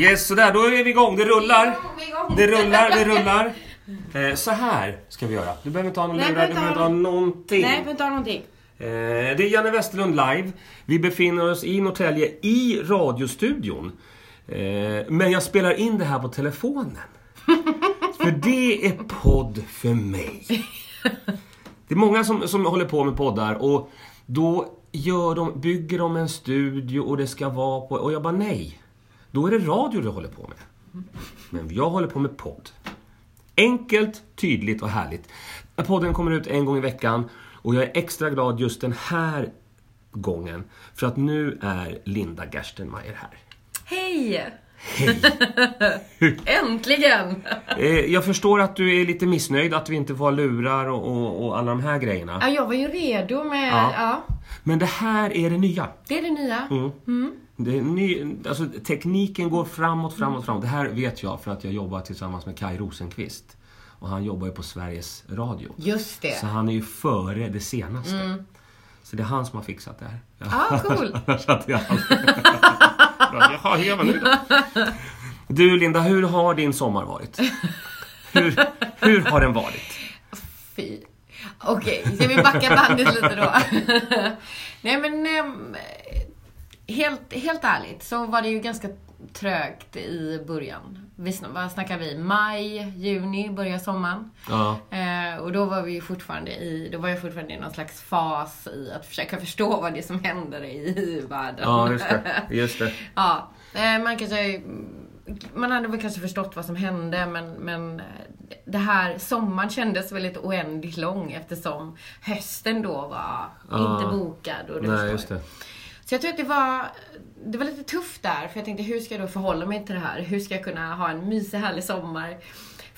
Yes, sådär, då är vi igång. Det rullar. Det rullar, det rullar. Eh, så här ska vi göra. Du behöver inte ha någon Nej, lurar, du behöver behöver inte ha någonting. Nej, jag inte ha någonting. Eh, det är Janne Westerlund live. Vi befinner oss i Norrtälje i radiostudion. Eh, men jag spelar in det här på telefonen. för det är podd för mig. Det är många som, som håller på med poddar och då gör de, bygger de en studio och det ska vara på... Och jag bara nej. Då är det radio du håller på med. Men jag håller på med podd. Enkelt, tydligt och härligt. Podden kommer ut en gång i veckan och jag är extra glad just den här gången för att nu är Linda Gerstenmeier här. Hej! Äntligen! Eh, jag förstår att du är lite missnöjd att vi inte får ha lurar och, och, och alla de här grejerna. Ja, jag var ju redo med... Ja. Ja. Men det här är det nya. det är det nya. Mm. Det är ny, alltså, tekniken går framåt, framåt, framåt. Det här vet jag för att jag jobbar tillsammans med Kai Rosenqvist. Och han jobbar ju på Sveriges Radio. Just det. Så han är ju före det senaste. Så det är han som har fixat det här. Ah, cool. Jaha, hur gör man nu då? Du Linda, hur har din sommar varit? Hur, hur har den varit? Fy. Okej, ska vi backa bandet lite då? Nej men, ehm, helt, helt ärligt så var det ju ganska trögt i början. Vi, vad snackar vi? Maj, juni börjar sommaren. Ja. Eh, och då var vi fortfarande i, då var jag fortfarande i någon slags fas i att försöka förstå vad det är som händer i världen. Ja, just det. Just det. Ja, eh, man kanske... Man hade väl kanske förstått vad som hände men, men eh, det här sommaren kändes väldigt oändligt lång eftersom hösten då var Ja. inte bokad. Och du Nej, förstår. just det. Så jag tror att det var, det var lite tufft där för jag tänkte hur ska jag då förhålla mig till det här? Hur ska jag kunna ha en mysig härlig sommar?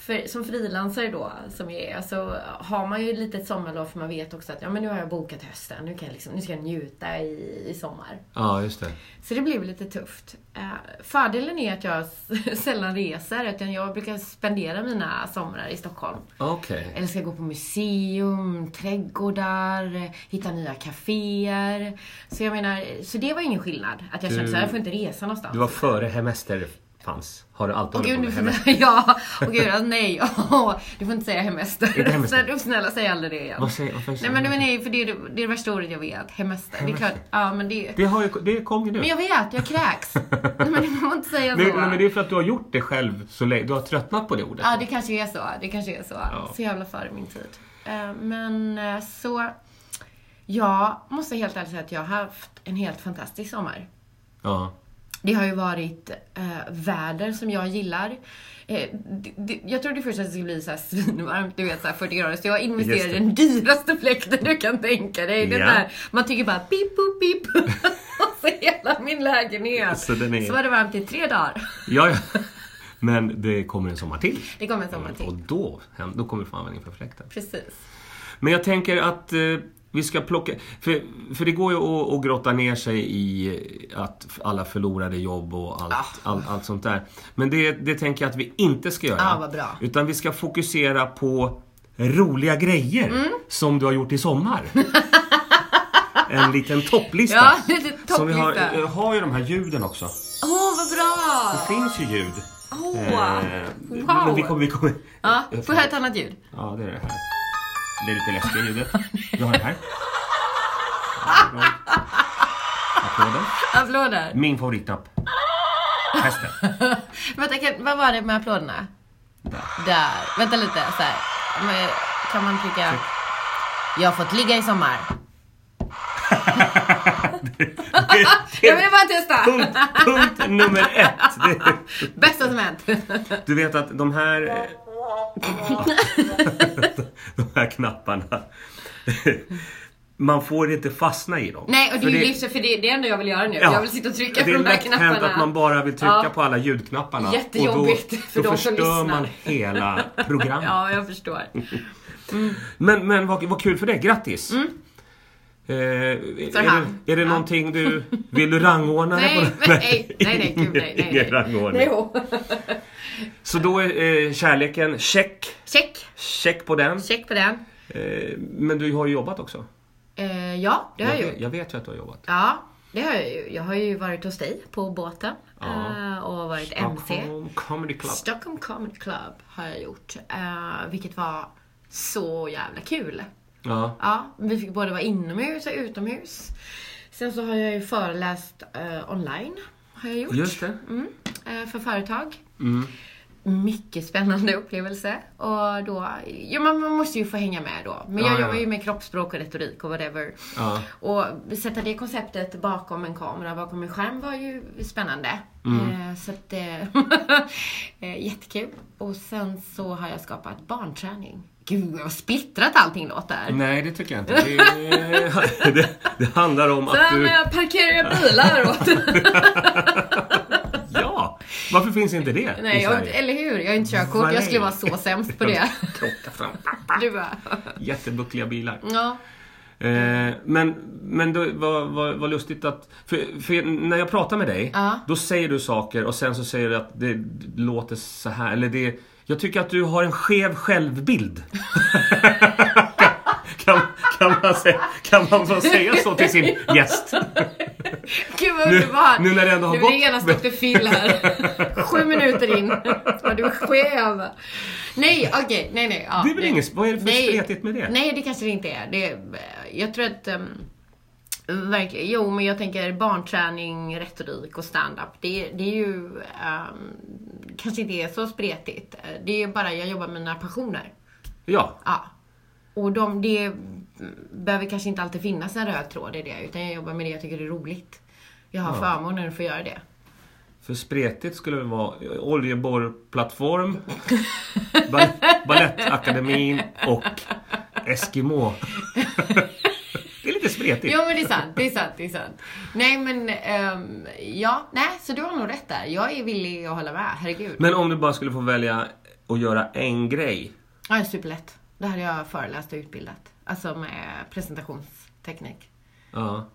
För, som frilansare då, som jag är, så har man ju ett litet sommarlov för man vet också att ja, men nu har jag bokat hösten, nu, kan jag liksom, nu ska jag njuta i, i sommar. Ja, just det. Så det blev lite tufft. Eh, fördelen är att jag sällan reser, utan jag brukar spendera mina somrar i Stockholm. Okej. Eller ska gå på museum, trädgårdar, hitta nya kaféer. Så jag menar, så det var ingen skillnad. Att jag Du- kände så här, jag får inte resa någonstans. Du var före hemester fanns. Har du alltid Åh hållit gud, på med hemester? ja, åh gud, alltså, nej. Åh, du får inte säga hemester. Hemester. Snälla, snälla, säg aldrig det igen. Vad säger, varför Nej säger men du det, det? nej, för det är det, det är det värsta ordet jag vet. Hemester. Det Hemester. klart, ja men det... Det, har ju, det kom ju nu. Men jag vet, jag kräks. nej men man får inte säga så. Nej, nej, men det är för att du har gjort det själv så länge. Du har tröttnat på det ordet. Ja, det kanske är så. Det kanske är så. Ja. Så jävla före min tid. Eh, Men eh, så... Jag måste helt ärligt säga att jag har haft en helt fantastisk sommar. Ja. Det har ju varit eh, väder som jag gillar. Eh, det, det, jag trodde först att det skulle bli så här svinvarmt, du vet så här 40 grader. Så jag investerade i den dyraste fläkten du kan tänka dig. Det Ja. där, man tycker bara pip, pip, pip. Och så hela min lägenhet. Så den är- så var det varmt i tre dagar. ja, ja. Men det kommer en sommar till. Det kommer en sommar till. Och då, då kommer du få användning för fläkten. Precis. Men jag tänker att eh, vi ska plocka... För, för det går ju att, att grotta ner sig i att alla förlorade jobb och allt, Ah. allt, allt sånt där. Men det, det tänker jag att vi inte ska göra. Ah, vad bra. Utan vi ska fokusera på roliga grejer Mm. som du har gjort i sommar. en liten topplista. Ja, lite Som vi har, topplista. jag har ju de här ljuden också. Åh, vad bra! Det finns ju ljud. Åh, Eh, wow. Men vi kommer... Vi kommer Ja, får jag höra ett annat ljud? Ja, det är det här. Det är lite läskiga ljudet. Vi har det här. Applåder. Applåder. Min favoritknapp. Hästen. Vänta, kan, vad var det med applåderna? Där. Där. Vänta lite, så här. Men, Kan man trycka... Jag har fått ligga i sommar. Jag ville bara testa! Punkt, punkt nummer ett. Det, Bästa som hänt. du vet att de här... de här knapparna. Man får inte fastna i dem. Nej, och det är ju livs för det, det är ändå jag vill göra nu. Ja. Jag vill sitta och trycka det på är de här lätt hänt knapparna. att man bara vill trycka Ja. på alla ljudknapparna. Jättejobbigt och då, för då de som förstör lyssnar. man hela programmet. Ja, jag förstår. Men, men vad, vad kul för det, grattis! Eh, är, han. det, är det Ja. någonting du... Vill du rangordna det? Nej, på- men, nej, nej, nej, gud, nej, nej, Ingen nej. rangordning. Jo. Så då är eh, kärleken check. Check. Check på den. Check på den. Eh, men du har ju jobbat också. Eh, ja, det har jag vet, gjort. jag vet ju att du har jobbat. Ja. Det har jag ju. Jag har ju varit hos dig på båten Ja. eh, och varit MC. Stockholm Comedy Club. Stockholm Comedy Club har jag gjort. eh, vilket var så jävla kul. Ja. Ja, vi fick både vara inomhus och utomhus. Sen så har jag ju föreläst eh, online. Har jag gjort. Just det. Mm, eh, för företag. Mm. Mycket spännande upplevelse. Och då, ja, man, man måste ju få hänga med då. Men Ja, jag ja. jobbar ju med kroppsspråk och retorik och whatever. Ja. Och sätta det konceptet bakom en kamera, bakom en skärm var ju spännande. Mm. Eh, så att, eh, eh, jättekul. Och sen så har jag skapat barnträning. Gud vad splittrat allting låter. Nej, det tycker jag inte. Det, det, det handlar om att Sen du... eh, parkerar jag bilar åt. Ja! Varför finns inte det Nej, i jag, eller hur? Jag har inte körkort. Jag skulle vara så sämst på det. Krocka fram. Du bara... Jättebuckliga bilar. Ja. Eh, men men då, vad, vad, vad lustigt att... För, för när jag pratar med dig, Ja. då säger du saker och sen så säger du att det låter så här. Eller det... Jag tycker att du har en skev självbild. kan, kan, man säga, kan man få säga så till sin gäst? Gud vad Nu- underbart. nu när det ändå har Nu gått- blir genast Dr. Phil här. Sju minuter in. Var du skev? Nej, okej. nej, nej. Ja, Det är väl inget... Vad är det för Nej. spretigt med det? Nej, det kanske det inte är. Det, jag tror att... Um, verkligen. Jo, men jag tänker barnträning, retorik och stand-up. Det, det är ju... Um, kanske inte är så spretigt. Det är bara, jag jobbar med mina passioner. Ja. Ja. Och de, det behöver kanske inte alltid finnas en röd tråd i det, utan jag jobbar med det jag tycker är roligt. Jag har Ja. förmånen att få göra det. För spretigt skulle det vara oljeborrplattform, bal Balettakademin och Eskimo. spretigt. Jo men det är sant, det är sant, det är sant. Nej men, ehm, ja, nej, så du har nog rätt där. Jag är villig att hålla med, herregud. Men om du bara skulle få välja att göra en grej. Ja, det är superlätt. Det hade jag föreläst och utbildat. Alltså med presentationsteknik. Ja.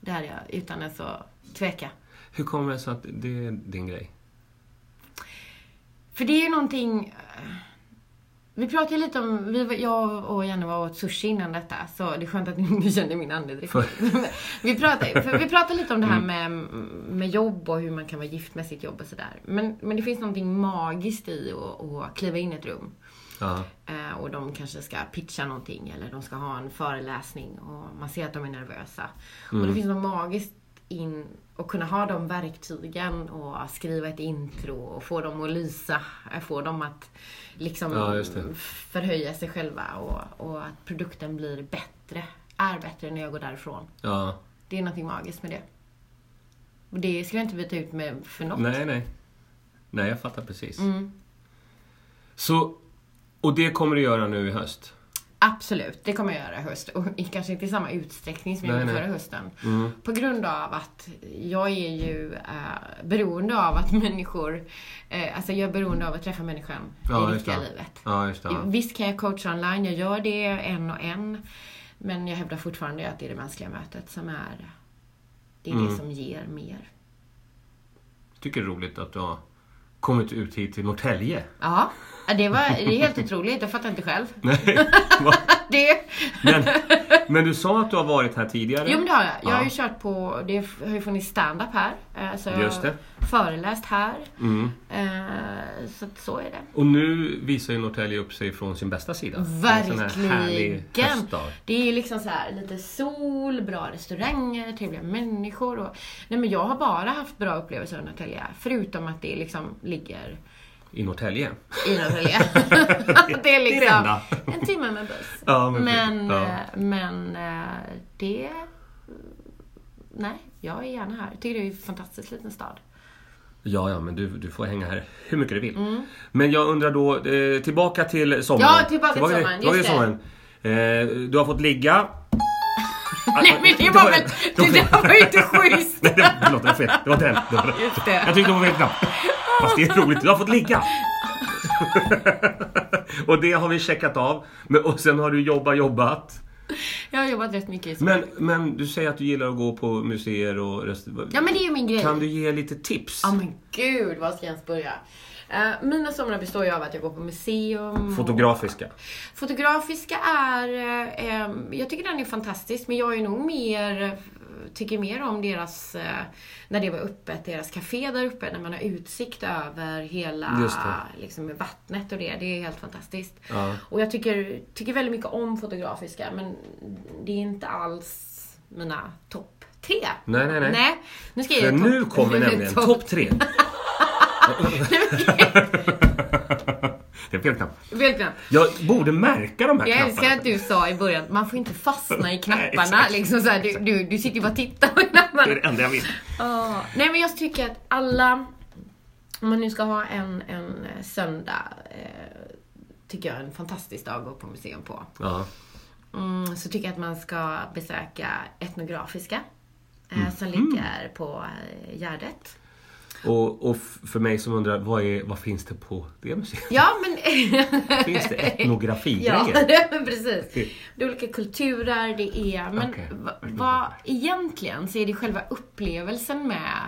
Det hade jag utan att så tveka. Hur kommer det sig att det är din grej? För det är ju någonting... Vi pratade lite om, vi, var- jag och Janne var åt sushi innan detta, så det är skönt att ni känner min andedräkt. Vi, pratade, för vi pratade lite om det här med, med jobb och hur man kan vara gift med sitt jobb och sådär. Men, men det finns någonting magiskt i att, att kliva in i ett rum. Ja. Eh, och de kanske ska pitcha någonting eller de ska ha en föreläsning och man ser att de är nervösa. Och det finns något magiskt in och kunna ha de verktygen och skriva ett intro och få dem att lysa. Få dem att liksom Ja, förhöja sig själva och, och att produkten blir bättre. Är bättre när jag går därifrån. Ja. Det är någonting magiskt med det. Och det skulle jag inte byta ut med för något. Nej, nej. Nej, jag fattar precis. Mm. Så, och det kommer du göra nu i höst? Absolut, det kommer jag göra i höst. Och kanske inte i samma utsträckning som jag gjorde förra hösten. Mm. På grund av att jag är ju eh, beroende av att människor, eh, alltså jag är beroende av att träffa människan Ja, i riktiga livet. Ja, just det. Ja. Visst kan jag coacha online, jag gör det en och en. Men jag hävdar fortfarande att det är det mänskliga mötet som är, det är Mm. det som ger mer. tycker det är roligt att du har kommit ut hit till Norrtälje. Ja, det, var, det är helt otroligt, jag fattar inte själv. Nej. Det, Men, men du sa att du har varit här tidigare? Jo men det har jag. Jag har Ja. ju kört på, det har ju funnits stand-up här. Eh, Så jag Just det. har föreläst här. Mm. Eh, Så att så är det. Och nu visar ju Norrtälje upp sig från sin bästa sida. Verkligen! Det är ju liksom så här lite sol, bra restauranger, trevliga människor och... Nej men jag har bara haft bra upplevelser i Norrtälje. Förutom att det liksom ligger I Norrtälje. i Norrtälje. det är det liksom enda. en timme med buss. Ja, men men. Ja. eh, men eh, det... Nej, jag är gärna här. Jag tycker det är en fantastisk liten stad. Ja, ja, men du, du får hänga här hur mycket du vill. Men jag undrar då, eh, tillbaka till sommaren. Ja, tillbaka till sommaren, tillbaka just till sommaren. Eh, du har fått ligga. Nej men det var väl... Det där var ju inte schysst! Nej, det, förlåt, det var fel. Det var den. Just det. Jag tyckte det var fel knapp. Fast det är roligt, du har fått ligga. och det har vi checkat av. Men, och sen har du jobbat, jobbat. Jag har jobbat rätt mycket i sommar. Men, men du säger att du gillar att gå på museer och restauranger. Ja men det är ju min grej. Kan du ge lite tips? Ja men gud, vad ska jag ens börja? Eh, mina somrar består ju av att jag går på museum. Fotografiska. Fotografiska är, em, jag tycker den är fantastisk men jag är nog mer tycker mer om deras, eh, när det var öppet, deras café där uppe, när man har utsikt över hela liksom, vattnet och det. Det är helt fantastiskt. Ja. Och jag tycker, tycker väldigt mycket om fotografiska, men det är inte alls mina topp tre. Nej, nej, nej. Nej, nu ska jag nu kommer nämligen topp tre. Det är fel knapp. Välkommen. Jag borde märka de här Jag knapparna. älskar att du sa i början, man får inte fastna i knapparna. exakt. liksom så här, du, du, du sitter ju bara och tittar på Det är knapparna. det enda jag vill. Ja. Nej men jag tycker att alla, om man nu ska ha en, en söndag, eh, tycker jag är en fantastisk dag att gå på museum på. Ja. Mm, så tycker jag att man ska besöka Etnografiska, eh, Mm. som ligger på eh, Gärdet. Och, och för mig som undrar, vad, är, vad finns det på det museet? Ja men... Finns det Ja, etnografigrejer? men precis. Det är olika kulturer, det är... Men va- vad egentligen så är det själva upplevelsen med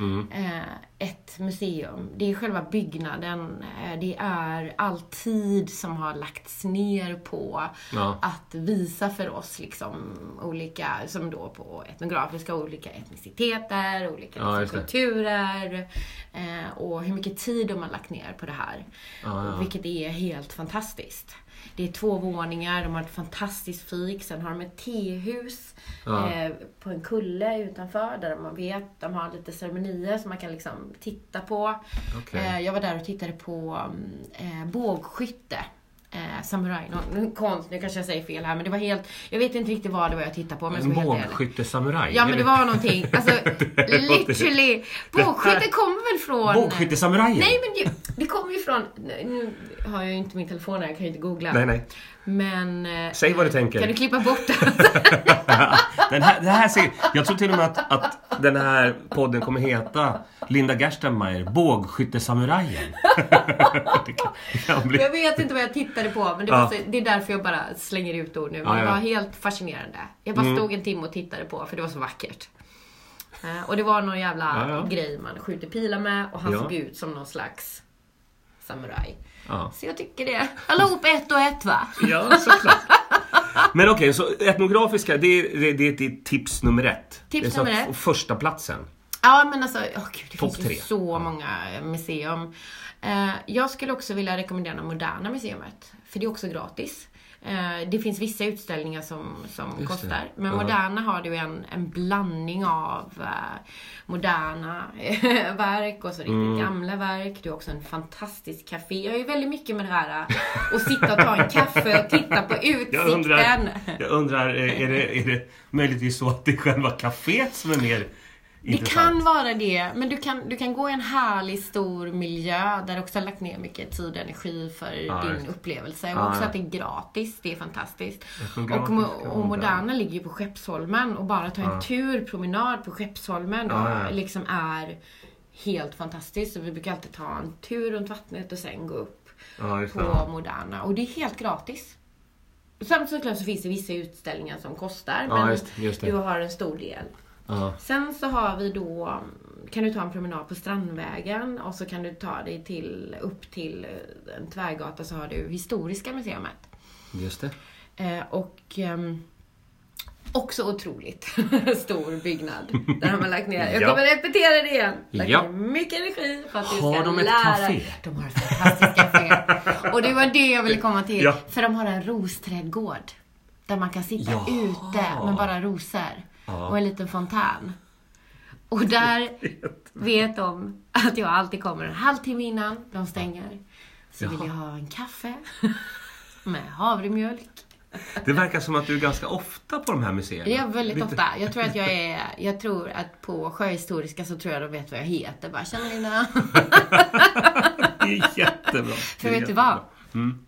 Mm. eh, ett museum. Det är själva byggnaden. Eh, det är all tid som har lagts ner på Ja. att visa för oss liksom olika, som då på etnografiska, olika etniciteter, olika Ja, liksom, kulturer. Eh, och hur mycket tid de har lagt ner på det här. Ja. Vilket är helt fantastiskt. Det är två våningar, de har ett fantastiskt fik, sen har de ett tehus Ja. eh, på en kulle utanför där man vet, de har lite ceremonier som man kan liksom titta på. Okej. Eh, jag var där och tittade på mm, eh, bågskytte. Eh, samurai, nå- nu, konst, nu kanske jag säger fel här men det var helt, jag vet inte riktigt vad det var jag tittade på men En bågskyttesamuraj? Ja men det var någonting, alltså literally. Bågskytte kommer väl från... Bågskyttesamurajen? Nej men det, det kommer ju från, nu har jag ju inte min telefon här, jag kan ju inte googla. Nej, nej. Men... eh, Säg vad du tänker. Kan du klippa bort? Den här, det här ser, jag tror till och med att, att den här podden kommer heta Linda Gerstenmeier, Bågskyttesamurajen. jag vet inte vad jag tittade på, men det, var Ja. så, det är därför jag bara slänger ut ord nu. Men Ja, det ja. var helt fascinerande. Jag bara stod en timme och tittade på, för det var så vackert. Eh, Och det var någon jävla Ja, ja. grej man skjuter pilar med och han Ja. såg ut som någon slags samuraj. Ja. Så jag tycker det. Allihop ett och ett va? Ja, såklart. Men okej, så etnografiska, det är, det, det är tips nummer ett. Tips det nummer ett. Första platsen. Ja men alltså, åh gud, det Topp finns ju tre. så många museum. Eh, jag skulle också vilja rekommendera Moderna Museet. För det är också gratis. Eh, det finns vissa utställningar som, som Just kostar. Men Ja. Moderna har du en, en blandning av eh, moderna verk och så riktigt Mm. gamla verk. Du har också en fantastisk café. Jag är väldigt mycket med det här att sitta och ta en kaffe och titta på utsikten. Jag undrar, jag undrar är, det, är det möjligtvis så att det är själva kaféet som är mer Det kan vara det, men du kan, du kan gå i en härlig stor miljö där du också har lagt ner mycket tid och energi för Ja, din just. upplevelse. Ja, och också ja. att det är gratis, det är fantastiskt. Och, Etnografiska mo- och och Moderna ligger ju på Skeppsholmen och bara ta en tur, promenad på Skeppsholmen Ja, ja. och liksom är helt fantastiskt. Så vi brukar alltid ta en tur runt vattnet och sen gå upp Ja, det. på Moderna. Och det är helt gratis. Samt såklart så finns det vissa utställningar som kostar, Ja, men just- just det. du har en stor del. Ja. Sen så har vi då, kan du ta en promenad på Strandvägen och så kan du ta dig till, upp till eh, en tvärgata så har du Historiska museet. Just det. Eh, och ehm, också otroligt stor byggnad. Där har man lagt ner, jag Ja. kommer repetera det igen, lagt Ja. ner mycket energi för att du Har ska de ett lära café? De har ett fantastiskt café. Och det var det jag ville komma till. Ja. För de har en rosträdgård. Där man kan sitta Jaha. ute med bara rosor. Ja. Och en liten fontän. Och där vet de att jag alltid kommer en halvtimme innan de stänger. Så vill jag ha en kaffe med havremjölk. Det verkar som att du är ganska ofta på de här museerna. Jag är väldigt Lite- ofta. Jag tror att jag är, jag tror att på Sjöhistoriska så tror jag de vet vad jag heter. Bara, tjena Linda. Det är jättebra. För vet du vad? jättebra. Mm.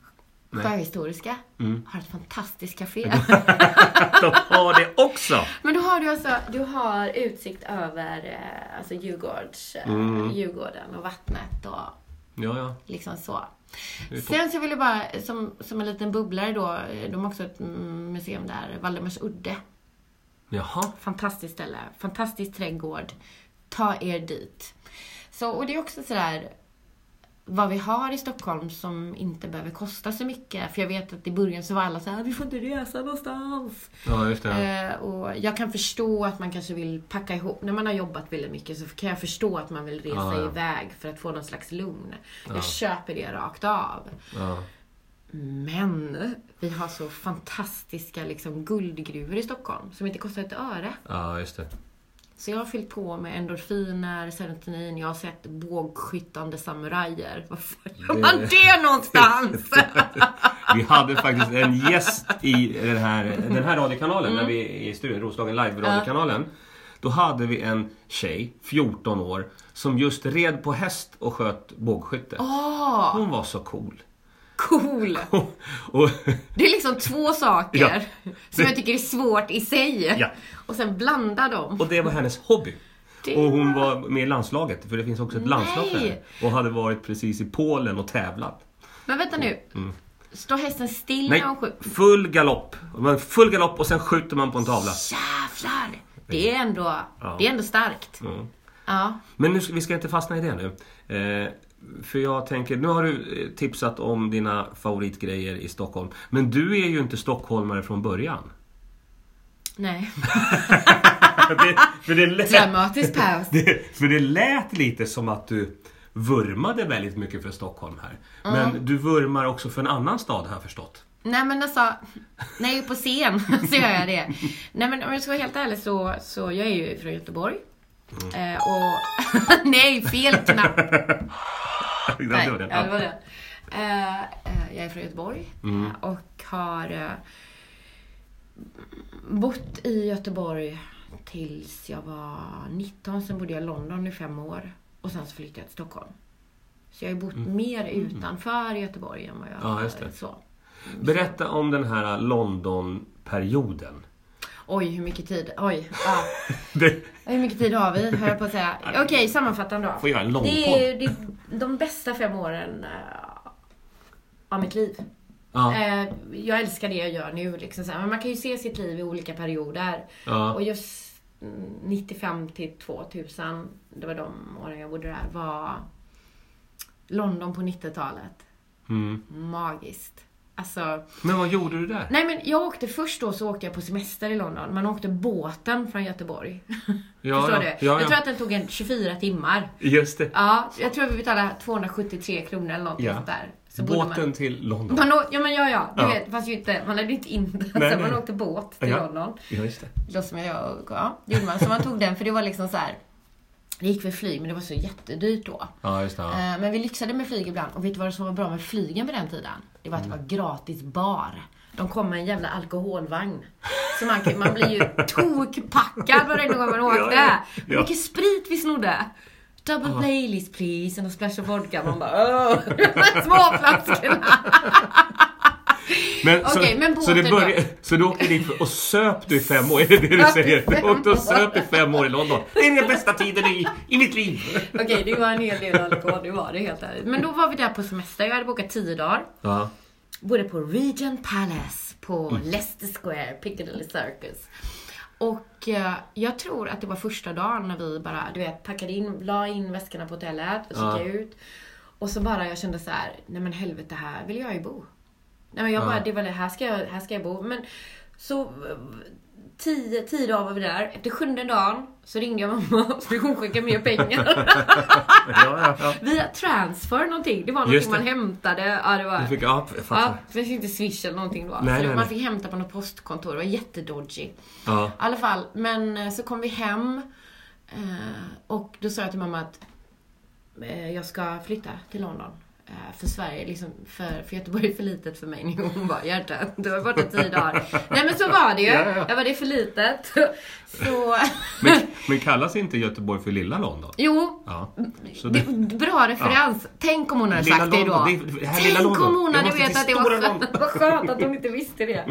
Nej. Sjöhistoriska Mm. har ett fantastiskt café. De har det också! Men då har du alltså, du har utsikt över eh, alltså Djurgårds, eh, Mm. Djurgården och vattnet och Ja, ja. liksom så. Sen så vill jag bara, som, som en liten bubblare då, eh, de har också ett mm, museum där, Valdemars udde. Jaha. Fantastiskt ställe, fantastisk trädgård. Ta er dit. Så, och det är också sådär, vad vi har i Stockholm som inte behöver kosta så mycket. För jag vet att i början så var alla så här, vi får inte resa någonstans. Ja, just det. Eh, och jag kan förstå att man kanske vill packa ihop, när man har jobbat väldigt mycket så kan jag förstå att man vill resa Ja, ja. iväg för att få någon slags lugn. Ja. Jag köper det rakt av. Men vi har så fantastiska liksom, guldgruvor i Stockholm som inte kostar ett öre. ja, just det. Så jag har fyllt på med endorfiner, serotonin, jag har sett bågskyttande samurajer. Var fan gör man det någonstans? Vi hade faktiskt en gäst i den här, den här radiokanalen, när vi är i studion, Roslagen Live-radiokanalen. Då hade vi en tjej, 14 år, som just red på häst och sköt bågskytte. Åh, Hon var så cool. Cool! Och, Det är liksom två saker som jag tycker är svårt i sig. Ja. Och sen blanda dem. och det var hennes hobby. Det- Och hon var med i landslaget, för det finns också ett landslag Nej. där. Och hade varit precis i Polen och tävlat. Men vänta nu. Står hästen still Mm. Nej, när hon skjuter? full galopp. Man- Full galopp och sen skjuter man på en tavla. Jävlar! Det är ändå, Ja. det är ändå starkt. Mm. Ja. Men nu, ska- vi ska inte fastna i det nu. Eh, för jag tänker, nu har du eh, tipsat om dina favoritgrejer i Stockholm. Men du är ju inte stockholmare från början. Nej. det, för, det lät, Dramatisk paus. det, för det lät lite som att du vurmade väldigt mycket för Stockholm här. Men du vurmar också för en annan stad har jag förstått. Nej men alltså, när jag är på scen så gör jag det. Nej men om jag ska vara helt ärlig så, så jag är ju från Göteborg. Mm. Eh, och... nej, fel knapp! Nej, det var det. ja, det var det. Eh, eh, jag är från Göteborg Mm. eh, och har bott i Göteborg tills jag var 19. Sen bodde jag i London i fem år. Och sen så flyttade jag till Stockholm. Så jag har bott mer utanför Göteborg än vad jag Mm. Ja, just har det. så. Berätta om den här London-perioden. Oj, hur mycket tid. Oj. Ja. Det, Hur mycket tid har vi, höll på att säga. Okej, sammanfattande då. Får göra en lång det är, det är de bästa fem åren eh, av mitt liv. ja, Eh, jag älskar det jag gör nu. Liksom. Men man kan ju se sitt liv i olika perioder. ja. Och just mm, 95 till 2000, det var de åren jag bodde där, var London på 90-talet. Mm. Magiskt. Alltså, Men vad gjorde du där? nej men jag åkte först då så åkte jag på semester i London. Man åkte båten från Göteborg. Ja, Förstår ja, du? ja, Jag ja. tror att den tog en 24 timmar. Just det. Ja, jag tror vi betalade 273 kronor eller något Ja. där. Så Båten man... till London. Man å... Ja men ja, ja. Du Ja. vet, fast ju inte, man hade inte in Nej, så nej. man åkte båt till Ja. London. Ja, just det. Då som jag, ja, gjorde man. Så man tog den för det var liksom så här. Det gick för flyg men det var så jättedyrt då. Ja, just det. Ja. Eh, Men vi lyxade med flyg ibland. Och vet du vad som var bra med flygen på den tiden? Det var att det var gratis bar. De kom med en jävla alkoholvagn. Så man, man blir ju tokpackad varje gång man åkte. Ja, ja. Hur mycket sprit vi snodde. Double Baileys please, and a splash of vodka. Man bara åh, de här små flaskorna. Men, så, Okej, men så, det båten då? började, så du åkte dit och söp du i fem år? Är det det du säger? Du fem åkte och söp i fem år i London. Det är den bästa tiden i, i mitt liv. Okej, det var en hel del alkohol, det var det helt ärligt. Men då var vi där på semester, jag hade bokat 10 dagar. Ja. Bodde på Regent Palace på Leicester Square, Piccadilly Circus. Och eh, jag tror att det var första dagen när vi bara, du vet, packade in, la in väskorna på hotellet och så gick jag ut. Och så bara, jag kände så här, nej men helvete, här vill jag ju bo. Nej men jag Ja. bara, det var det, här ska jag, här ska jag bo. Men så, tio, tio dagar var vi där. Efter sjunde dagen så ringde jag mamma fick hon skicka mer pengar. Ja, ja, ja. Via transfer någonting. Det var någonting det. man hämtade. Ja, det var... Du fick, ja, Ja, det inte swish eller någonting då. Nej, nej, man nej. fick hämta på något postkontor. Det var jättedodgy. I Ja. alla fall, men eh, så kom vi hem. eh, Och då sa jag till mamma att eh, jag ska flytta till London. Eh, För Sverige, liksom, för, för Göteborg är för litet för mig. Hon bara, hjärtat, du har varit borta tio dagar. Nej men så var det ju. Ja, ja. Jag var det är för litet. Så, Men, men kallas inte Göteborg för lilla London? jo. Ja. Så Det, bra referens. Tänk om hon hade Lilla sagt det då. London, det- det här lilla Tänk om London. hon hade vetat att det var skönt, London. vad skönt att hon inte visste det.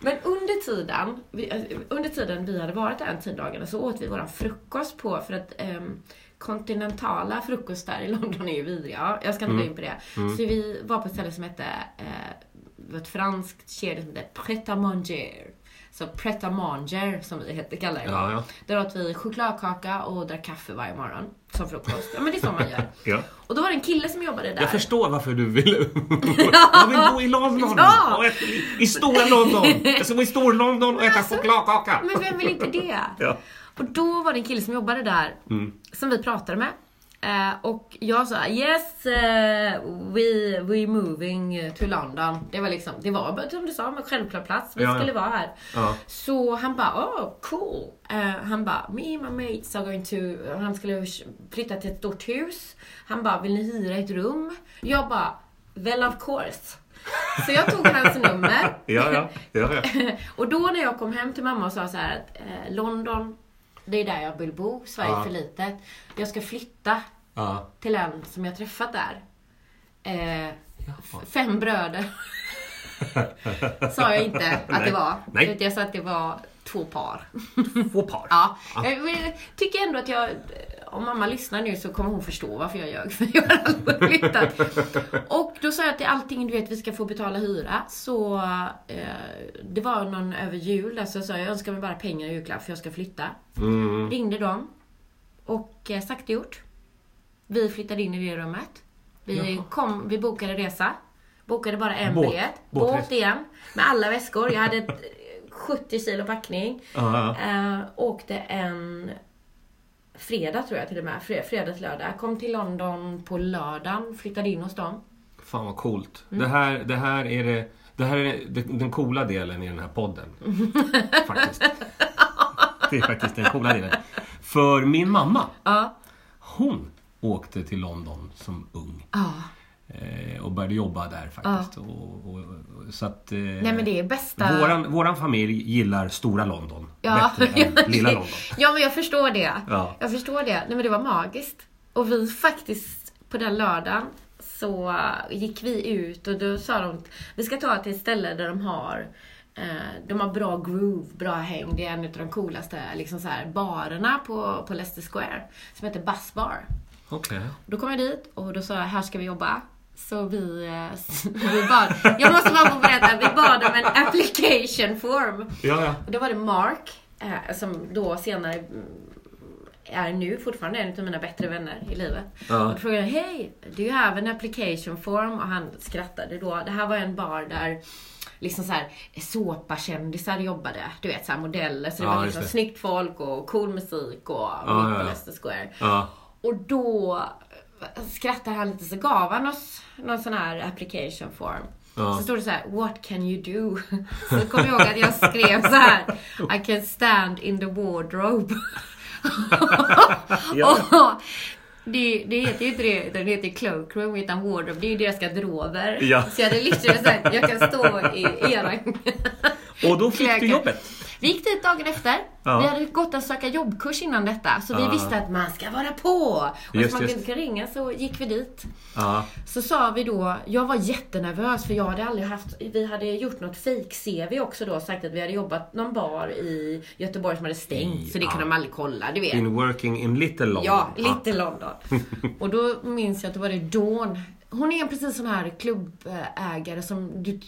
Men under tiden, vi, under tiden vi hade varit där en tio dagarna så åt vi våran frukost på, för att ehm, kontinentala frukostar i London är ju vidriga. Jag ska inte Mm. gå in på det. Så vi var på ett ställe som hette, eh, ett franskt kedja som hette Pret à Manger. Så Pret manger som vi heter, kallar det. Ja, ja. Där åt vi chokladkaka och drack kaffe varje morgon. Som frukost. Ja men det är så man gör. Ja. Och då var det en kille som jobbade där. Jag förstår varför du vill... jag vill bo i London! Ja! Äta, i, stora London! Jag ska bo i Stor-London och äta chokladkaka! Men vem vill inte det? Ja. Och då var det en kille som jobbade där, som vi pratade med. Eh, och jag sa yes, eh, we, we moving to London. Det var liksom, det var som du sa, en självklar plats. Vi Ja, ja. skulle vara här. Ja. Så han bara, oh cool. Eh, han bara, me and my mates are going to, han skulle flytta till ett stort hus. Han bara, vill ni hyra ett rum? Jag bara, well of course. Så jag tog hans nummer. Ja, ja. ja, ja. och då när jag kom hem till mamma och sa så här att London, det är där jag vill bo. Sverige är för litet. Jag ska flytta till en som jag träffat där. Eh, fem bröder. sa jag inte att Nej. det var. Nej. Jag sa att det var två par. Två par. Ja. Jag vill- tycker ändå att jag, om mamma lyssnar nu så kommer hon förstå varför jag ljög. För jag har aldrig flyttat. Och då sa jag är allting, du vet, vi ska få betala hyra. Så eh, det var någon över jul där, så jag sa jag önskar mig bara pengar i julklapp för jag ska flytta. Mm. Ringde dem. Och eh, sagt och gjort. Vi flyttade in i det rummet. Vi, Jaha. kom, vi bokade resa. Bokade bara en Båt. biljett. Båtresa. Båt igen. Med alla väskor. Jag hade ett, eh, 70 kilo packning. Ja, ja. Eh, åkte en fredag tror jag till och med. Fre- Fredag till lördag. Kom till London på lördagen. Flyttade in hos dem. Fan vad coolt. Mm. Det, här, det här är det... Det här är den coola delen i den här podden. faktiskt. Det är faktiskt den coola delen. För min mamma, Ja. hon åkte till London som ung. Ja. Eh, och började jobba där faktiskt. Och, och, och, så att, eh, Nej men det är bästa... våran, våran familj gillar stora London Ja. bättre än lilla London. ja men jag förstår det. Ja. Jag förstår det. Nej men det var magiskt. Och vi faktiskt, på den lördagen, så gick vi ut och då sa de vi ska ta till ett ställe där de har eh, de har bra groove, bra häng. Det är en av de coolaste liksom så här, barerna på, på Leicester Square. Som heter Buzz Bar. Okej. Då kom jag dit och då sa jag, här ska vi jobba. Så vi, eh, vi bad, jag måste bara få berätta, vi bad om en application form. Ja, ja. Och då var det Mark, eh, som då senare mm, är nu fortfarande en av mina bättre vänner i livet. Ja. Och då frågade jag, hej, do you have an application form? Och han skrattade då. Det här var en bar där liksom så här såpakändisar jobbade. Du vet, så här modeller. Så det Ja, var liksom det. snyggt folk och cool musik och Ja, mitt på ja. Leicester Square. Ja. Och då skrattade han lite så gav han oss någon sån här application form. Ja. Så stod det så här, what can you do? Så kommer jag ihåg att jag skrev så här, I can stand in the wardrobe. Ja. Och det, det heter ju inte det, utan det heter cloakroom utan wardrobe. Det är ju deras garderober. Ja. Så jag hade sagt, jag kan stå i era Och då fick du jobbet. Vi gick dit dagen efter. Ja. Vi hade gått en söka jobbkurs innan detta. Så vi Ja. visste att man ska vara på. Och Just, man just. inte kan ringa så gick vi dit. Ja. Så sa vi då, jag var jättenervös för jag hade aldrig haft, vi hade gjort något fake-CV också då, sagt att vi hade jobbat någon bar i Göteborg som hade stängt, så det kunde de aldrig kolla, du vet. In working in Little London. Ja, lite London. Och då minns jag att det var det Dawn. Hon är precis sån här klubbägare som du,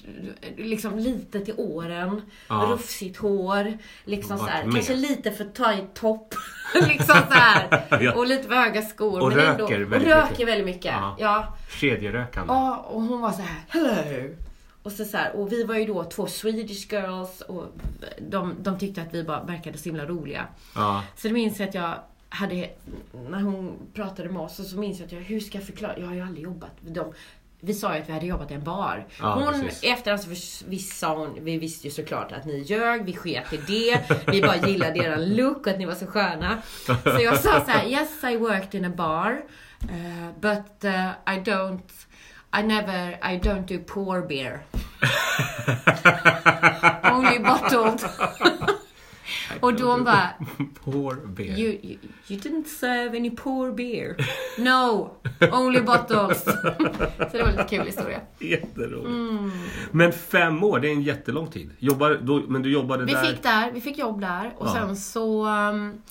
liksom lite till åren, Ja. rufsigt hår, liksom så här, kanske lite för tight topp. liksom så här. Ja. Och lite för höga skor. Och men ändå, röker och väldigt röker mycket. väldigt mycket. Ja. Ja. Kedjerökande. Ja, och hon var så här, hello. Och, så så här, och vi var ju då två Swedish girls och de, de tyckte att vi bara verkade så himla roliga. Ja. Så det minns jag att jag hade, när hon pratade med oss, så, minns jag att jag, hur ska jag förklara? Jag har ju aldrig jobbat med dem. Vi sa ju att vi hade jobbat i en bar. Ja, hon, precis. i efterhand så vis- visst sa hon, vi visste ju såklart att ni ljög, vi sket i det. Vi bara gillade er look och att ni var så sköna. Så jag sa så här: yes I worked in a bar, uh, but uh, I don't I never, I don't do poor beer. Only bottled. Och de bara, Poor bear. You, you, you didn't serve any poor beer. No, only bottles. så det var lite kul historia. Jätteroligt. Men fem år, det är en jättelång tid. Jobbar, då, men du jobbade Vi där? fick där, vi fick jobb där och Ja. sen så um,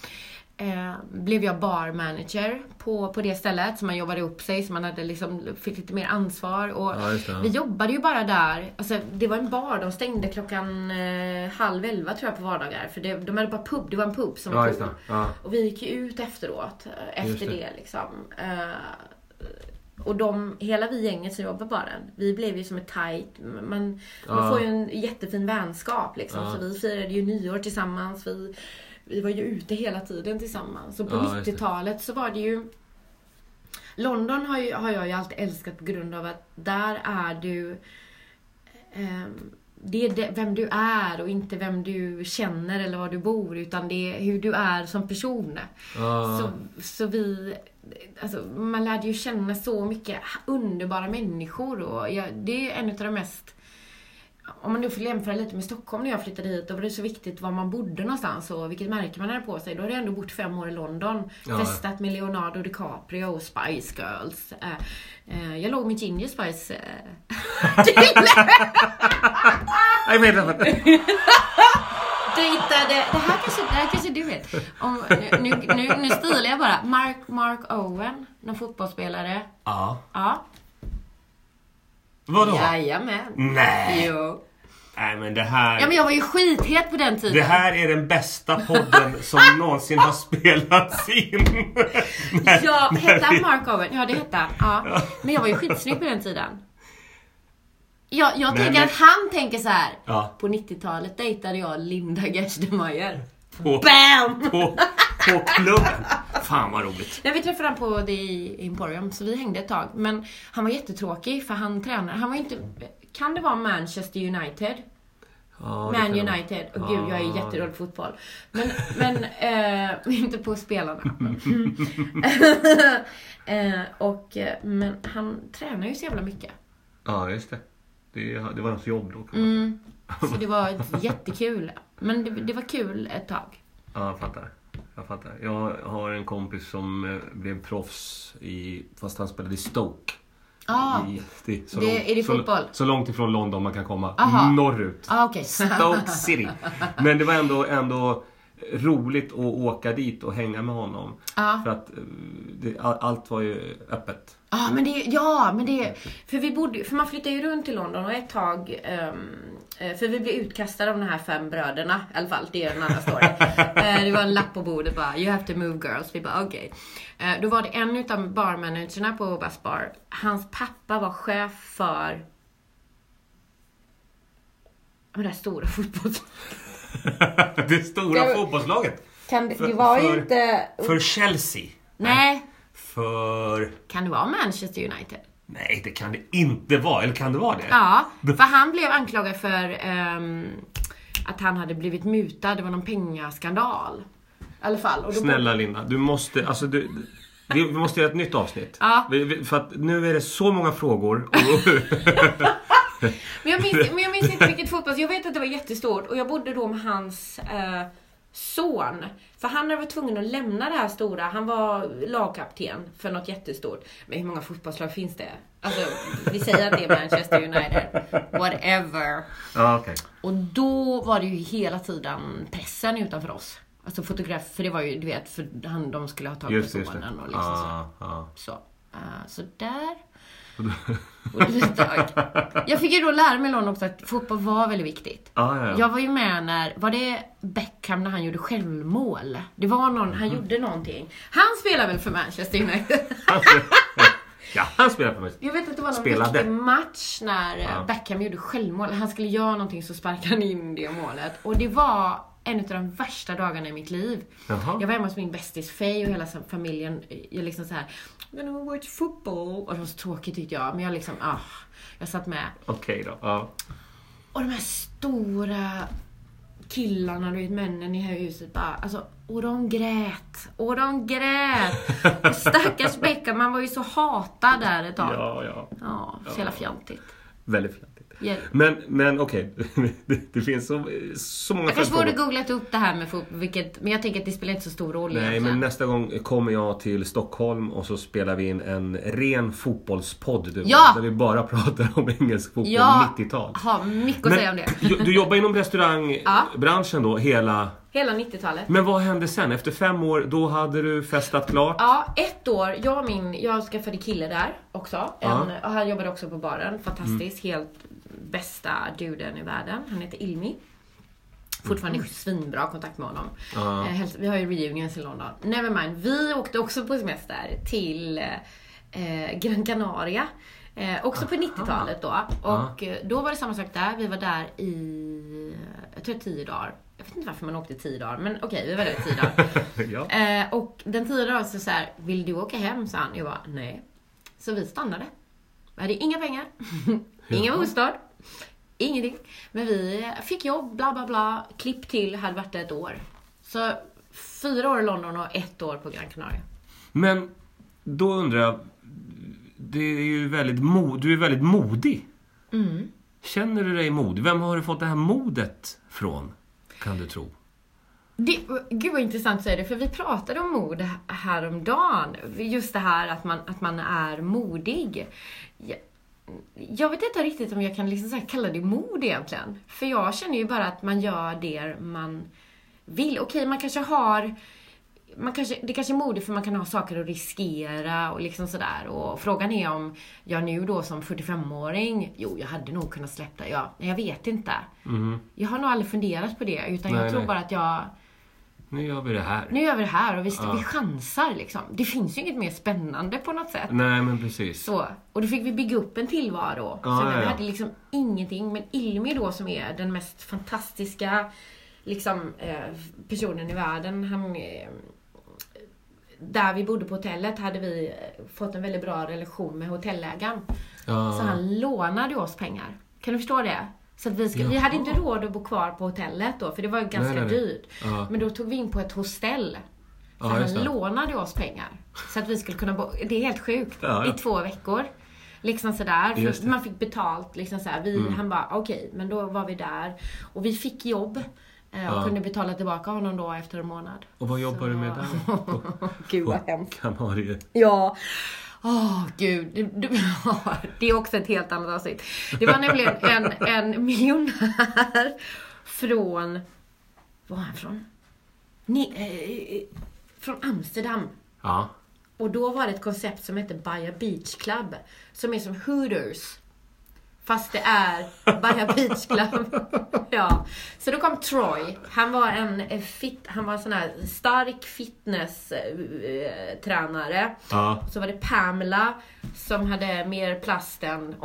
eh, blev jag barmanager på, på det stället. Så man jobbade upp sig, så man hade liksom, fick lite mer ansvar. Och Ja. Vi jobbade ju bara där. Alltså, det var en bar, de stängde klockan eh, halv elva tror jag på vardagar. För det, de hade bara pub, det var en pub som Ja, var det. Ja. Och vi gick ju ut efteråt, eh, Just efter det. det. liksom. Eh, och de, hela vi gänget som jobbar på baren, vi blev ju som ett tight, man, man får ju en jättefin vänskap liksom. Så vi firade ju nyår tillsammans, vi, vi var ju ute hela tiden tillsammans. Och på Ja, just det. 90-talet så var det ju London har, ju, har jag ju alltid älskat på grund av att där är du ehm, det är det, vem du är och inte vem du känner eller var du bor utan det är hur du är som person. Ja. Så, så vi, alltså, man lärde ju känna så mycket underbara människor och jag, det är en av de mest om man nu får jämföra lite med Stockholm när jag flyttade hit, då var det så viktigt var man bodde någonstans och vilket märke man hade på sig. Då hade jag ändå bott fem år i London. Ja. Festat med Leonardo DiCaprio och Spice Girls. Eh, eh, jag låg med Ginger Spice eh, Nej, vänta, vänta. dejtade, det här kanske, det här kanske du vet. Om, nu, nu, nu stilar jag bara. Mark, Mark Owen, någon fotbollsspelare. Ja. Ja. Vadå? Jajamän. Nej. Jo. Nej, men det här... Ja men jag var ju skithet på den tiden. Det här är den bästa podden som någonsin har spelats in. När- Ja, hette han vi- Mark Owen? Ja, det hette han. Ja. Men jag var ju skitsnygg på den tiden. Ja, jag Men- tänker men- att han tänker så här. Ja, På 90-talet dejtade jag Linda Gerstenmeier. på, BAM! på, på klubben. Fan vad roligt. Nej, vi träffade honom på The Emporium, så vi hängde ett tag. Men han var jättetråkig, för han tränade. Han var inte... Kan det vara Manchester United? Ja, Man. United. Och gud, jag är Ja. jättedålig fotboll. Men, men eh, inte på spelarna. eh, och, eh, men han tränar ju så jävla mycket. Ja, just det. Det, det var hans jobb då. Mm. Så det var jättekul. Men det, det var kul ett tag. Ja, jag fattar. Jag fattar. Jag har en kompis som eh, blev proffs i, fast han spelade i Stoke. Ah, I, det, så Det- långt- är det så, fotboll? Så långt ifrån London man kan komma. Aha. Norrut. ah okej. Stoke City. Men det var ändå, ändå roligt att åka dit och hänga med honom. Ja. För att eh, det, all- allt var ju öppet. Ja, men det, ja, men det, för vi bodde, för man flyttade ju runt i London och ett tag, eh, för vi blev utkastade av de här fem bröderna, i alla fall, det är en annan story. Eh, det var en lapp på bordet bara, you have to move girls. Vi bara, okej. Eh, Då var det en utav barmanagerna på Bass Bar, hans pappa var chef för det där stora fotbolls... det stora Det- fotbollslaget. Kan det, För- det var ju för- inte... För Chelsea. Nej, För... kan det vara Manchester United? Nej, det kan det inte vara. Eller kan det vara det? Ja, för han blev anklagad för ehm, att han hade blivit mutad. Det var någon pengaskandal. I alla fall. Snälla Linda, du måste... Alltså du, vi, vi måste göra ett nytt avsnitt. Ja. Vi, vi, för att nu är det så många frågor. Och, Men jag, minns, men jag minns inte vilket fotboll. Jag vet att det var jättestort och jag bodde då med hans eh, son. För han var tvungen att lämna det här stora. Han var lagkapten för något jättestort. Men hur många fotbollslag finns det? Alltså, vi säger att det är Manchester United. Whatever. ja, okej. Och då var det ju hela tiden pressen utanför oss. Alltså fotograf, för det var ju, du vet, för han, de skulle ha tagit Just på det, just det. sonen och liksom så. Ja, ja. Så, uh, så där. Jag fick ju då lära mig London också att fotboll var väldigt viktigt. Ja, ja, ja. Jag var ju med när, var det Beckham när han gjorde självmål? Det var någon, han gjorde någonting. Han spelar väl för Manchester United? Ja, han spelar för mig. Jag vet att det var någon Spelade. viktig match när eh, Ja. Beckham gjorde självmål. Han skulle göra någonting så sparkade han in det målet. Och det var en av de värsta dagarna i mitt liv. Jaha. Jag var hemma hos min bästis Faye och hela familjen. Jag liksom så här, I'm gonna watch football. Och det var så tråkigt tyckte jag. Men jag liksom, ah, jag satt med. Okej då. Ja. Och de här stora killarna, du vet männen i huset bara, alltså, och de grät. Och de grät. Och stackars Beckham, man var ju så hatad där ett tag. ja, ja. Ja, så jävla fjantigt. Väldigt fjantigt. Hjälp. Men, men okej, det, det finns så, så många Jag kanske borde googlat upp det här med fotboll, vilket, men jag tänker att det spelar inte så stor roll Nej, egentligen. men nästa gång kommer jag till Stockholm och så spelar vi in en ren fotbollspodd. Du, Ja! Där vi bara pratar om engelsk fotboll, Jag 90-tal. har mycket att säga om det. du, du jobbar inom restaurangbranschen då hela... Hela 90-talet. Men vad hände sen? Efter fem år, då hade du festat klart? Ja, ett år. Jag och min, jag skaffade kille där också. En, och han jobbade också på baren. Fantastisk, helt bästa duden i världen. Han heter Ilmi. Fortfarande svinbra kontakt med honom. Eh, häls- Vi har ju reunions i London. Nevermind, vi åkte också på semester till eh, Gran Canaria. Eh, också på 90-talet då. Och eh, då var det samma sak där. Vi var där i, jag tror 10 dagar. Jag vet inte varför man åkte 10 dagar, men okej, vi var där i 10 dagar. ja. Eh, och den tionde dagen så, så här, vill du åka hem? sa han. Jag bara, nej. Så vi stannade. Vi hade inga pengar, ingen bostad, ingenting. Men vi fick jobb, bla bla bla. Klipp till, hade varit där ett år. Så fyra år i London och ett år på Gran Canaria. Men då undrar jag, det är ju väldigt mo, du är väldigt modig. Mm. Känner du dig modig? Vem har du fått det här modet från? Kan du tro? Det, gud vad intressant så är det, för vi pratade om mod häromdagen. Just det här att man, att man är modig. Jag, jag vet inte riktigt om jag kan liksom så här kalla det mod egentligen. För jag känner ju bara att man gör det man vill. Okej, man kanske har man kanske, det kanske är modigt för man kan ha saker att riskera och liksom sådär. Och frågan är om jag nu då som 45-åring, jo jag hade nog kunnat släppa det. Ja, jag vet inte. Jag har nog aldrig funderat på det, utan Nej, jag tror nej. bara att jag Nu gör vi det här. nu gör vi det här och vi, vi chansar liksom. Det finns ju inget mer spännande på något sätt. Nej, men precis. Så, och då fick vi bygga upp en tillvaro. Ja, så ja, vi ja. hade liksom ingenting. Men Ilmi då som är den mest fantastiska liksom, eh, personen i världen. Han, eh, där vi bodde på hotellet hade vi eh, fått en väldigt bra relation med hotellägaren. Ja. Så han lånade oss pengar. Kan du förstå det? Så vi, ska, vi hade inte råd att bo kvar på hotellet då, för det var ju ganska nej, nej. dyrt. Ja. Men då tog vi in på ett hostell. Så Ja, han lånade oss pengar. Så att vi skulle kunna bo, det är helt sjukt. I två veckor. Liksom sådär. Mm. man fick betalt. Liksom såhär. Vi, Han bara, okej, men då var vi där. Och vi fick jobb. Eh, Och Ja. kunde betala tillbaka honom då efter en månad. Och vad jobbar du med där? Gud vad hemskt. Kanarier. Ja. Åh, gud. Det, är också ett helt annat avsnitt. Det var nämligen en, en miljonär från... Var var han från? Ni, eh, från Amsterdam. Ja. Och då var det ett koncept som hette Baja Beach Club. Som är som Hooters. Fast det är Baja Beach Club. ja. Så då kom Troy. Han var en eh, fit, han var en sån här stark fitness-tränare. Ja. Så var det Pamela som hade mer plast än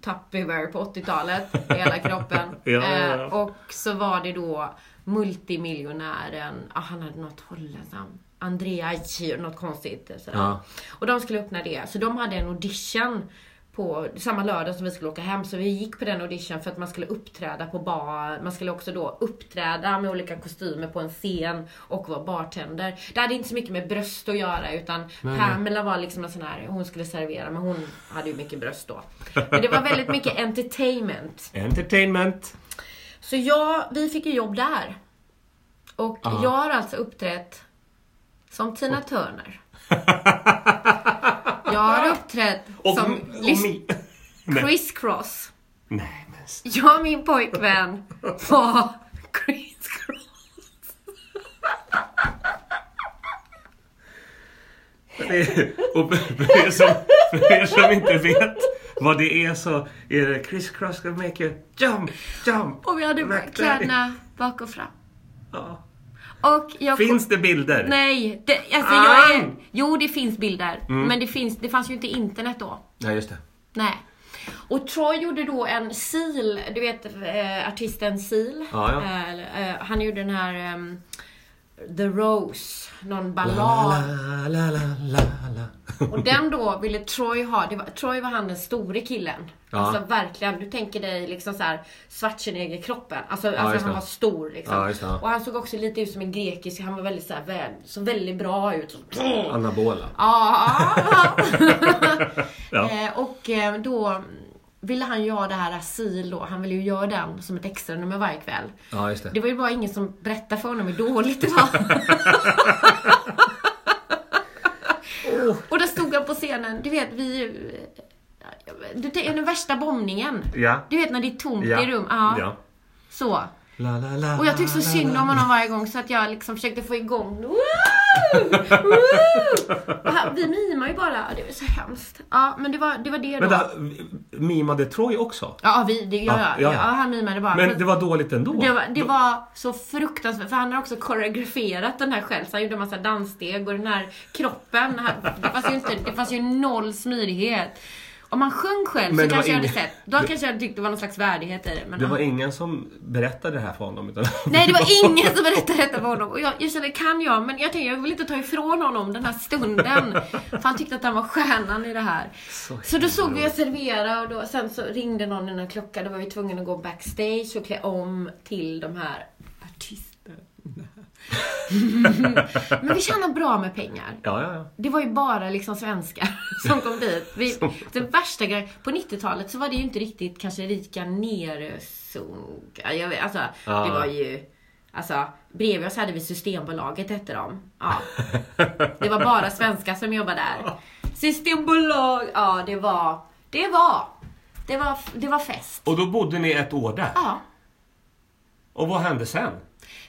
Tupperware på 80-talet i hela kroppen. Ja, ja. Eh, och så var det då multimiljonären, ah, han hade något holländskt. Andrea något konstigt. Sådär. Och de skulle öppna det. Så de hade en audition på samma lördag som vi skulle åka hem. Så vi gick på den audition för att man skulle uppträda på bar. Man skulle också då uppträda med olika kostymer på en scen och vara bartender. Det hade inte så mycket med bröst att göra utan Nej. Pamela var liksom en sån här, hon skulle servera men hon hade ju mycket bröst då. Men det var väldigt mycket entertainment. Entertainment. Så jag, vi fick ju jobb där. Och Ja. jag har alltså uppträtt som Tina Turner. Jag har uppträtt Och, som och Liz mi... Nej. Chris Cross. Nej, men... Jag och min pojkvän var Chris Cross. Och för er, som, för er som inte vet vad det är så är det Chris Cross gonna make you jump, jump. Och vi hade kläderna bak och fram. Ja. Och jag Finns det bilder? Nej, det, alltså jag är... Ah! Jo, det finns bilder. Mm. Men det, finns, det fanns ju inte internet då. Nej, just det. Nej. Och Troy gjorde då en Seal, du vet eh, artisten Seal. Ja, ja. Eh, eh, han gjorde den här ehm, The Rose, någon La, ballad. la, la, la. Och den då ville Troy ha. Var, Troy var han den store killen. Ja. Alltså verkligen, du tänker dig liksom så här Schwarzenegger-kroppen. Alltså, alltså just han var stor liksom. Ja. Och han såg också lite ut som en grekisk, han var väldigt så här, väl, så väldigt bra ut. Anabola. Ja. Ja. Eh, och eh, då ville han ju ha det här asyl då. Han ville ju göra den som ett extra nummer varje kväll. Ja, just det. Det var ju bara ingen som berättade för honom hur dåligt det var. Och då stod han på scenen, du vet vi... Det är den värsta bombningen. Ja. Du vet när det är tomt Ja. i rum. Ja. Ja. Så. La, la, la, Och jag tyckte så synd om honom varje gång så att jag liksom försökte få igång Woo! Woo! Vi mimar ju bara, det var så hemskt. Ja, men det var det, var det då. Vänta, mimade Troy också? Ja, vi, det, ja, Ja, ja, ja, han mimade bara. Men det var dåligt ändå? det var, det var så fruktansvärt, för han har också koreograferat den här själv, så han gjorde en massa danssteg och den här kroppen, han, det, fanns ju inte, det fanns ju noll smidighet. Om man sjöng själv Men så kanske var jag hade ingen- sett, då kanske jag hade tyckt det var någon slags värdighet i det. Men Det var ja. ingen som berättade det här för honom? Utan... Nej, det var ingen som berättade detta för honom. Och jag, jag kände, kan jag? Men jag tänkte, jag vill inte ta ifrån honom den här stunden. För han tyckte att han var stjärnan i det här. Så Så då såg vi jag servera och då, sen så ringde någon en klocka. Då var vi tvungna att gå backstage och klä om till de här artisterna. Men vi tjänade bra med pengar. Ja, ja, ja. Det var ju bara liksom svenskar som kom dit. Vi, den värsta grejen, på 90-talet så var det ju inte riktigt kanske rika vet, alltså, Ja. det var ju... Alltså, bredvid oss hade vi Systembolaget hette de. Ja. Det var bara svenskar som jobbade där. Systembolag, ja det var... Det var... Det var, det var fest. Och då bodde ni ett år där? Ja. Och vad hände sen?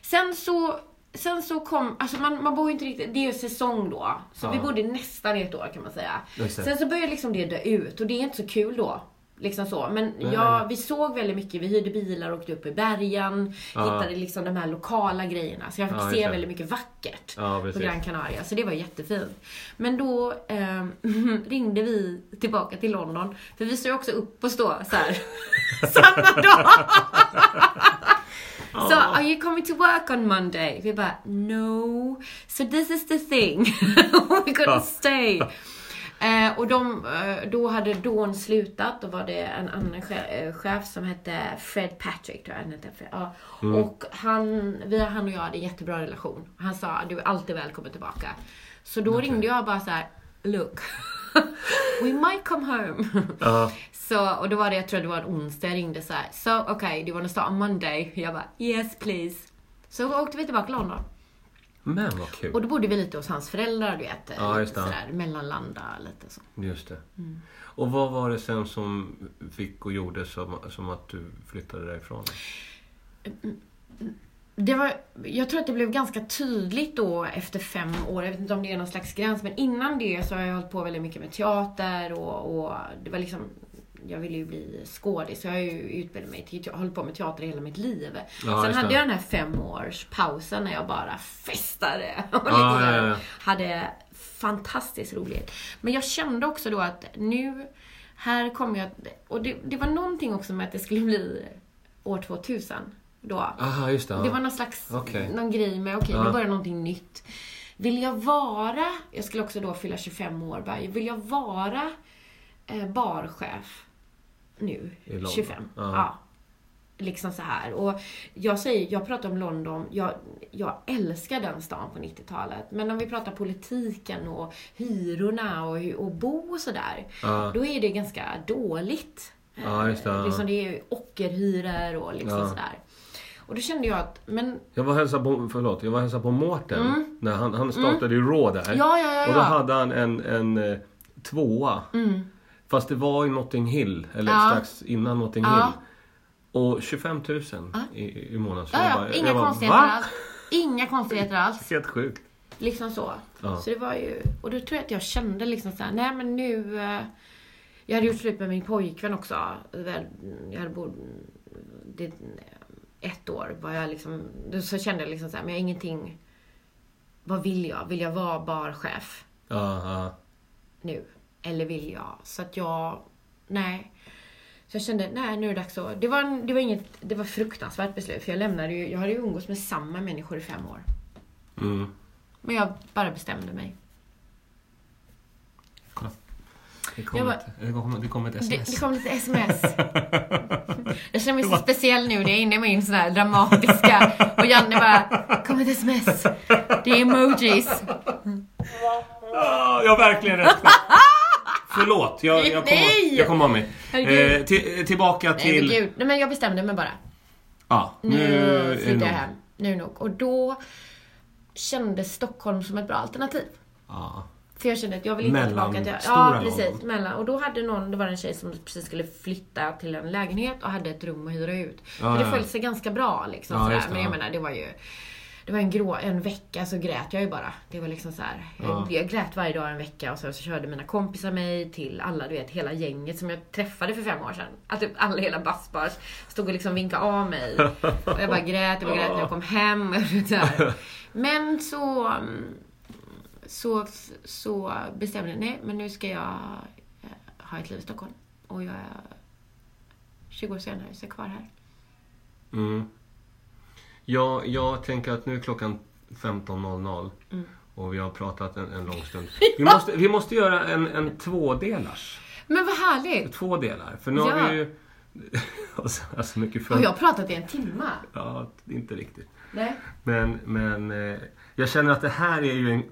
Sen så, sen så kom, alltså man, man bor ju inte riktigt, det är ju säsong då. Så Ja. vi bodde nästan ett år kan man säga. Sen så började liksom det dö ut och det är inte så kul då. Liksom så. Men Nej. ja, vi såg väldigt mycket, vi hyrde bilar åkte upp i bergen. Ja. Hittade liksom de här lokala grejerna. Så jag fick Ja, se väldigt mycket vackert Ja, på. Gran Canaria. Så det var jättefint. Men då ehm, ringde vi tillbaka till London. För vi står ju också upp och stå så här samma dag. So, are you coming to work on Monday? Vi bara, no. So this is the thing. We couldn't stay. Eh, och de, eh, då hade Dawn slutat, då var det en annan chef, eh, chef som hette Fred Patrick, tror jag han hette. Ja. Och han, vi, han och jag hade en jättebra relation. Han sa, du är alltid välkommen tillbaka. Så då ringde jag bara så här, look. We might come home. Ja. Så, och då var det, jag tror det var en onsdag, jag ringde så här. So, okay, do you want to start on Monday? Jag bara, yes please. Så åkte vi tillbaka till London. Men vad kul. Och då bodde vi lite hos hans föräldrar, du vet. Ja, just lite sådär, mellanlanda lite så. Just det. Mm. Och vad var det sen som fick och gjorde som, som att du flyttade därifrån? Det var, jag tror att det blev ganska tydligt då efter fem år, jag vet inte om det är någon slags gräns, men innan det så har jag hållit på väldigt mycket med teater och, och det var liksom jag ville ju bli skådis, så jag har ju utbildat mig till, jag har hållit på med teater hela mitt liv. Ja, Sen hade jag den här fem års pausen när jag bara festade och Ja, liksom ja, så här ja. hade fantastiskt roligt. Men jag kände också då att nu, här kommer jag, och det, det var någonting också med att det skulle bli år 2000 då. Aha, just det. Ja. Det var någon slags, Okej. någon grej med, okej Ja. nu börjar någonting nytt. Vill jag vara, jag skulle också då fylla 25 år bara, vill jag vara eh, barchef nu, I London? 25? Ja. Liksom så här. Och jag säger, jag pratar om London, jag, jag älskar den stan på 90-talet. Men om vi pratar politiken och hyrorna och, och bo och sådär. Ja. Då är det ganska dåligt. Ja, just det, ja. Liksom det är ju ockerhyror och liksom Ja. sådär. Och då kände jag att, men Jag var hälsa på, förlåt, jag var hälsa på Mårten. När han, han startade ju Raw där. Mm. Ja, ja, ja, Och då ja. hade han en, en eh, tvåa. Fast det var i Notting Hill, eller Ja. strax innan Notting Ja. Hill. Och 25 000 i, i månaden. Så ja, jag ja, bara- inga jag bara, konstigheter "Va?" alls. Inga konstigheter alls. Helt sjukt. Liksom så. Ja. Så det var ju, och då tror jag att jag kände liksom så här, nej men nu, eh, jag hade gjort slut med min pojkvän också. Jag hade bott, det, ett år var jag liksom, så kände jag liksom så här, men jag har ingenting, vad vill jag? Vill jag vara barchef Ja, ja. nu? Eller vill jag? Så att jag, nej. Så jag kände, nej nu är det dags att, det var, det var inget, det var fruktansvärt beslut. För jag lämnade ju, jag hade ju umgås med samma människor i fem år. Mm. Men jag bara bestämde mig. Det kom, bara- ett, det, kom, det kom ett Det, sms. det kom lite sms. Jag känner mig så speciell nu när jag är inne i min sån här dramatiska och Janne bara, kom ett sms. Det är emojis. Ja, jag har verkligen rätt. Förlåt, jag, jag kommer kom av mig. Herregud. Eh, till, tillbaka till... gud, nej men jag bestämde mig bara. Ja, nu, Nu är det nog. hem. Nu det nog. Och då kändes Stockholm som ett bra alternativ. Ja. För jag kände att jag vill inte Mellan tillbaka till... Ja, precis. Mellan. Och då hade någon, det var en tjej som precis skulle flytta till en lägenhet och hade ett rum att hyra ut. Ja, så det ja. föll sig ganska bra liksom. Ja, det, Men jag ja. menar, det var ju... Det var en grå, en vecka så grät jag ju bara. Det var liksom så här. Ja. Jag grät varje dag en vecka och så, så körde mina kompisar mig till alla, du vet, hela gänget som jag träffade för fem år sedan. Att typ alla hela Bassbars stod och liksom vinkade av mig. Och jag bara grät, jag bara grät när jag kom hem. Och så här. Men så, mm, så, så bestämde jag, nej men nu ska jag eh, ha ett liv i Stockholm. Och jag är 20 år senare så är jag kvar här. Mm. Ja, jag tänker att nu är klockan 15.00 Mm. och vi har pratat en, en lång stund. Vi måste, vi måste göra en, en tvådelars. Men vad härligt! Två delar. För nu har Ja. vi ju... alltså, alltså mycket för... Och jag har pratat i en timme. Ja, inte riktigt. Nej. Men, men eh, jag känner att det här är ju en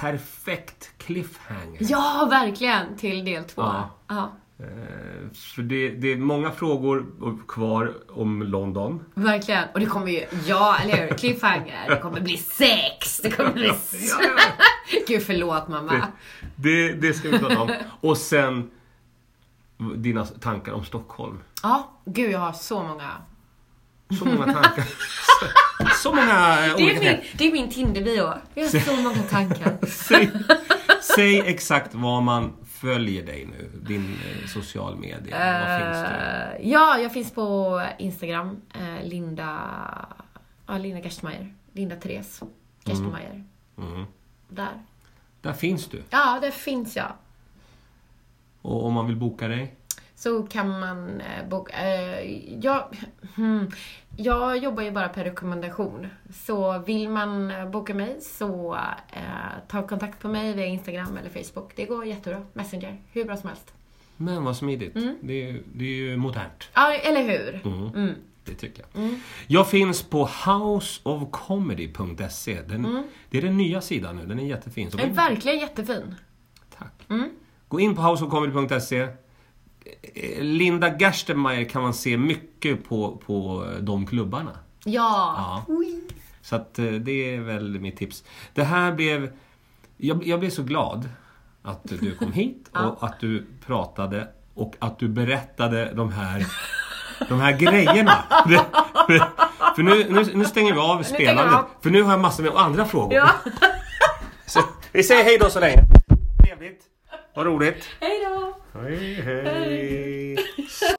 perfekt cliffhanger. Ja, verkligen! Till del två. Ja. ja. Eh, för det, det är många frågor kvar om London. Verkligen. Och det kommer ju, ja eller hur? Cliffhanger. Det kommer bli sex. Det kommer bli sex. Gud förlåt mamma. Det, det ska vi prata om. Och sen dina tankar om Stockholm. Ja, gud jag har så många. Så många tankar. Så, så många eh, Det är olika min, det är min Tinder-bio. Jag har så många tankar. Säg, säg exakt var man följer dig nu. Din eh, social media. Var finns du? Eh, ja, jag finns på Instagram. eh, Linda... Ja, Linda Gerstmeier. Linda Therese Gerstmeier. Mm. Där. Där finns du. Ja, där finns jag. Och om man vill boka dig? Så kan man eh, boka... Eh, jag, hmm, jag jobbar ju bara per rekommendation. Så vill man eh, boka mig så ta kontakt på mig via Instagram eller Facebook. Det går jättebra. Messenger. Hur bra som helst. Men vad smidigt. Det, är, det är ju modernt. Ja, eller hur? Mm. Mm. Det tycker jag. Jag finns på houseofcomedy.se. Den, Det är den nya sidan nu. Den är jättefin. Så Den är verkligen jättefin. tack. Mm. Gå in på houseofcomedy.se. Linda Gerstenmeier kan man se mycket på, på de klubbarna. Ja. Ja. Så att eh, det är väl mitt tips. Det här blev... Jag, jag blev så glad att du kom hit och att du pratade och att du berättade de här, de här grejerna. För, nu, nu, nu stänger vi av spelandet. av. För nu har jag massor med andra frågor. Ja. Så, vi säger hej då så länge. Trevligt. Vad roligt. Hej då. Hej, hej. hej.